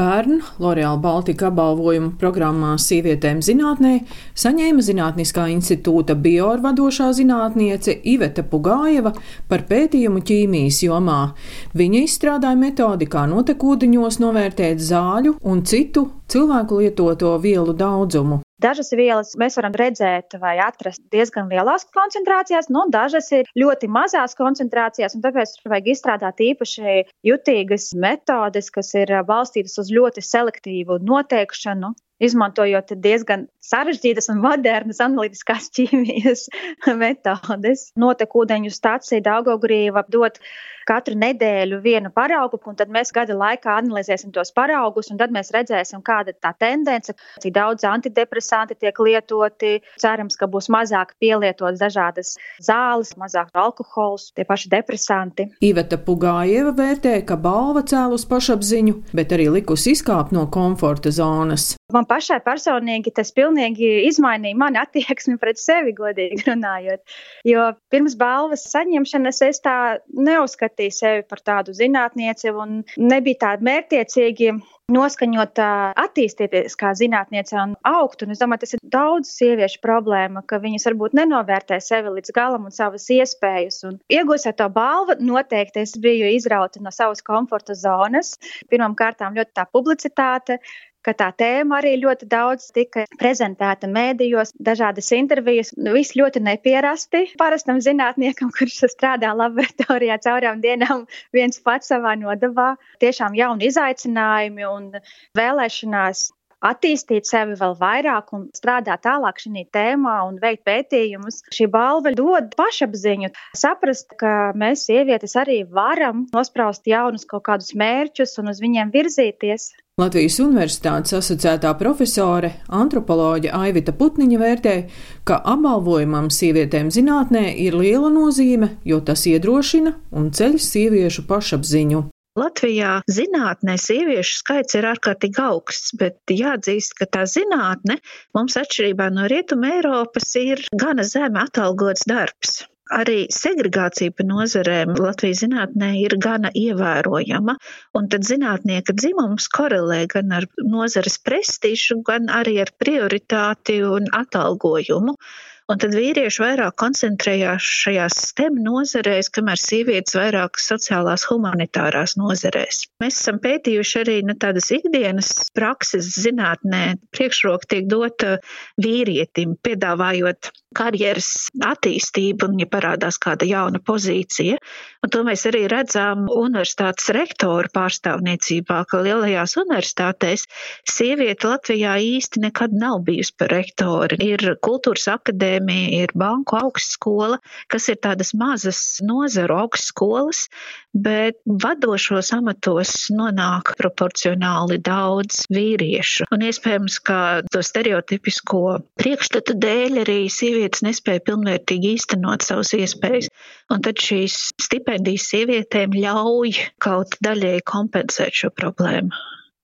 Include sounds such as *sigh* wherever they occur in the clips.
Pērn L'Oreal Baltica apbalvojumu programmā Sievietēm zinātnē saņēma Zinātniskā institūta bioorvadošā zinātniece Iveta Pugājeva par pētījumu ķīmijas jomā. Viņa izstrādāja metodi, kā notekūdeņos novērtēt zāļu un citu cilvēku lietoto vielu daudzumu. Dažas vielas mēs varam redzēt vai atrast diezgan lielās koncentrācijās, nu, dažas ir ļoti mazās koncentrācijās, un tāpēc vajag izstrādāt īpaši jutīgas metodes, kas ir balstītas uz ļoti selektīvu noteikšanu izmantojot diezgan sarežģītas un modernas analītiskās ķīmijas *laughs* metodes. Notekūdeņu stācija Daugaugrīva dot katru nedēļu vienu paraugu, un tad mēs gada laikā analizēsim tos paraugus, un tad mēs redzēsim, kāda ir tā tendence, cik daudz antidepresanti tiek lietoti. Cerams, ka būs mazāk pielietotas dažādas zāles, mazāk alkohols, tie paši depresanti. Iveta Pugājeva vērtē, ka balva cēlus pašapziņu, bet arī likusi izkāpt no komforta zonas. Man pašai personīgi tas pilnīgi izmainīja mani attieksmi pret sevi, godīgi runājot. Jo pirms balvas saņemšanas es tā neuzskatīju sevi par tādu zinātnieci un nebija tāda mērķiecīgi noskaņot, attīstīties kā zinātniece un augt. Un es domāju, tas ir daudz sieviešu problēma, ka viņas varbūt nenovērtē sevi līdz galam un savas iespējas. Un iegūstot to balvu, noteikti es biju izrauta no savas komforta zonas. Pirmkārt, ļoti tā publicitāte, ka tā tēma arī ļoti daudz tika prezentēta mēdījos, dažādas intervijas. Nu, viss ļoti nepierasti parastam zinātniekam, kurš strādā laboratorijā caurām dienām viens pats savā nodavā. Tiešām jauni izaicinājumi un vēlēšanās attīstīt sevi vēl vairāk un strādāt tālāk šajā tēmā un veikt pētījumus. Šī balva dod pašapziņu, saprast, ka mēs, sievietes, arī varam nospraust jaunus kaut kādus mērķus un uz viņiem virzīties. Latvijas Universitātes asociētā profesore, antropoloģe Aivita Putniņa vērtē, ka apbalvojumam sievietēm zinātnē ir liela nozīme, jo tas iedrošina un ceļ sieviešu pašapziņu. Latvijā zinātnē sieviešu skaits ir ārkārtīgi augsts, bet jāatzīst, ka tā zinātne mums atšķirībā no Rietuma Eiropas ir gana zemi atalgots darbs arī segregācija pa nozarēm Latvijas zinātnē ir gana ievērojama, un tad zinātnieka dzimums korelē gan ar nozares prestižu, gan arī ar prioritāti un atalgojumu. Un tad vīrieši vairāk koncentrējās šajās STEM nozarēs, kamēr sievietes vairāk sociālās humanitārās nozarēs. Mēs esam pētījuši arī ne, tādas ikdienas prakses zinātnē. Priekšroka tiek dota vīrietim, piedāvājot karjeras attīstību, un ja parādās kāda jauna pozīcija. Un to mēs arī redzam universitātes rektoru pārstāvniecībā, ka lielajās universitātēs sieviete Latvijā īsti nekad nav bijusi par rektori. Ir kultūras akadēmija, ir banku augstskola, kas ir tādas mazas nozaru augstskolas, bet vadošos amatos nonāk proporcionāli daudz vīriešu. Un iespējams, ka to stereotipisko priekšstatu dēļ arī sievietes nespēja pilnvērtīgi īstenot savas iespējas. Un tad šīs stipendijas sievietēm ļauj kaut daļēji kompensēt šo problēmu.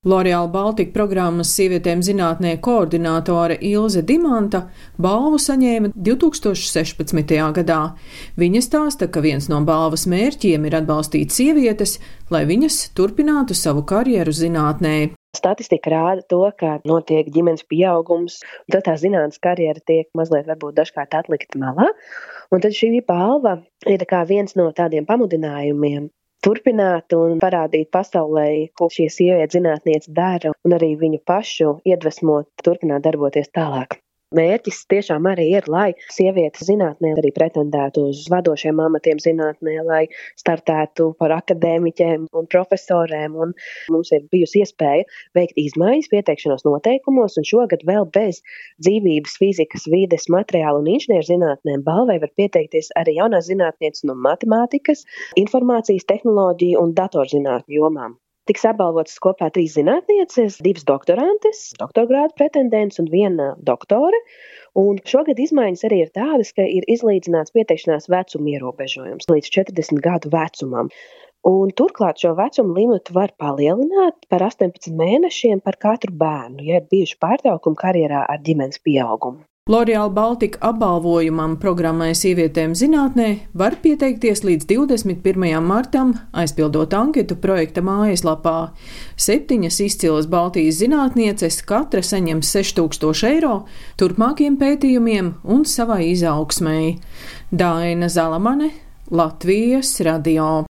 L'Oreal Baltica programmas sievietēm zinātnē koordinātore Ilze Dimanta balvu saņēma 2016. gadā. Viņa stāsta, ka viens no balvas mērķiem ir atbalstīt sievietes, lai viņas turpinātu savu karjeru zinātnē. Statistika rāda to, ka notiek ģimenes pieaugums, tad tā zinātnīs karjera tiek mazliet varbūt dažkārt atlikta malā. Un tad šī balva ir viens no tādiem pamudinājumiem turpināt un parādīt pasaulē, ko šī sieviete zinātniece dara, un arī viņu pašu iedvesmot, turpināt darboties tālāk. Mērķis tiešām arī ir, lai sievietes zinātnē arī pretendētu uz vadošiem amatiem zinātnē, lai startētu par akadēmiķiem un profesoriem. Un mums ir bijusi iespēja veikt izmaiņas pieteikšanos noteikumos, un šogad vēl bez dzīvības, fizikas, vides, materiālu un inženierzinātnēm balvai var pieteikties arī jaunās zinātnieces no matemātikas, informācijas tehnoloģiju un datorzinātņu jomām. Tiks apbalvotas kopā trīs zinātnieces, divas doktorantes, doktorgrāda pretendents un viena doktore. Un šogad izmaiņas arī ir tādas, ka ir izlīdzināts pieteikšanās vecuma ierobežojums līdz 40 gadu vecumam. Un turklāt šo vecumu limitu var palielināt par 18 mēnešiem par katru bērnu, ja ir bijuši pārtraukumi karjerā ar ģimenes pieaugumu. L'Oreal Baltica apbalvojumam programmai Sievietēm zinātnē var pieteikties līdz 21. martam, aizpildot anketu projekta mājaslapā. Septiņas izcilas Baltijas zinātnieces katra saņems 6000 eiro turpmākiem pētījumiem un savai izaugsmēji. Daina Zalamane, Latvijas radio.